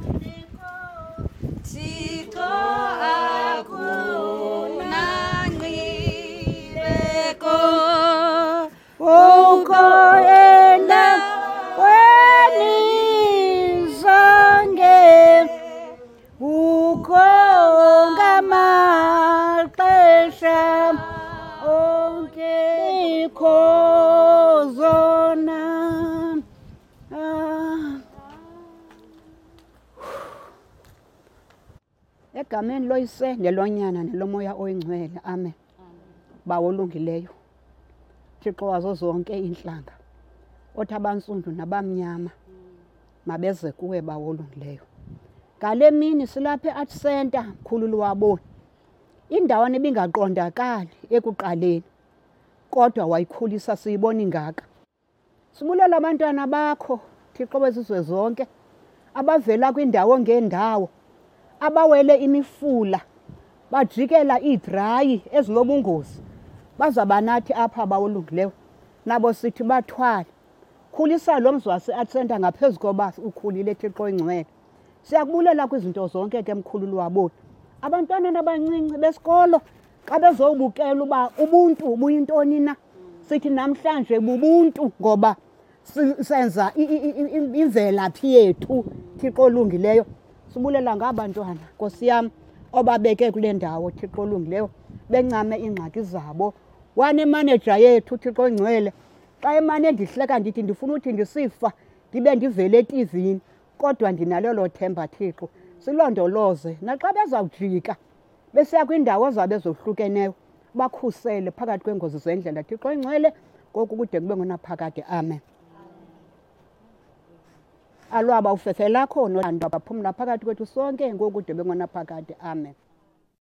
Thixo egameni loyise nelonyana nelomoya oyingcwele. Amen. Bawo olungileyo. Thixo wazo zonke iintlanga othi abantsundu nabamnyama mabeze kuwe bawo olungileyo. Ngale mini silapha e-art center mkhululi waboni indawana ibingaqondakali ekuqaleni kodwa wayikhulisa siyibona ingaka. Sibulela abantwana bakho thixo wezizwe zonke abavela kwiindawo ngeendawo abawele imifula bajikela iidrayi ezinobungozi bazaba nathi apha abawolungileyo nabo sithi bathwale. Khulisa lo mzi wase-atsenta ngaphezu koba ukhulile thixo oyingcwele siyakubulela kwizinto zonke ke mkhululi waboni abantwaneni abancinci besikolo xa bezowubukela uba ubuntu buyintoni na sithi namhlanje bubuntu ngoba senza imvelaphi yethu thixo olungileyo. Sibulela ngabantwana nkosi yam obabeke kule ndawo thixo olungileyo bencame iingxaki zabo. Wanemanenja yethu thixo oyingcwele xa emane ndihleka ndithi ndifuna uthi ndisifa ndibe ndivele etivini kodwa ndinalo lo themba thixo silondoloze. Naxa bezawujika besiya kwiindawo zabo ezohlukeneyo bakhusele phakathi kweengozi zendlela. Thixo oyingcwele ngoku kude kube ngonaphakade amen. Alwaba ufefe lakho nothando baphumla phakathi kwethu sonke ngoku kude bengonaphakade amen.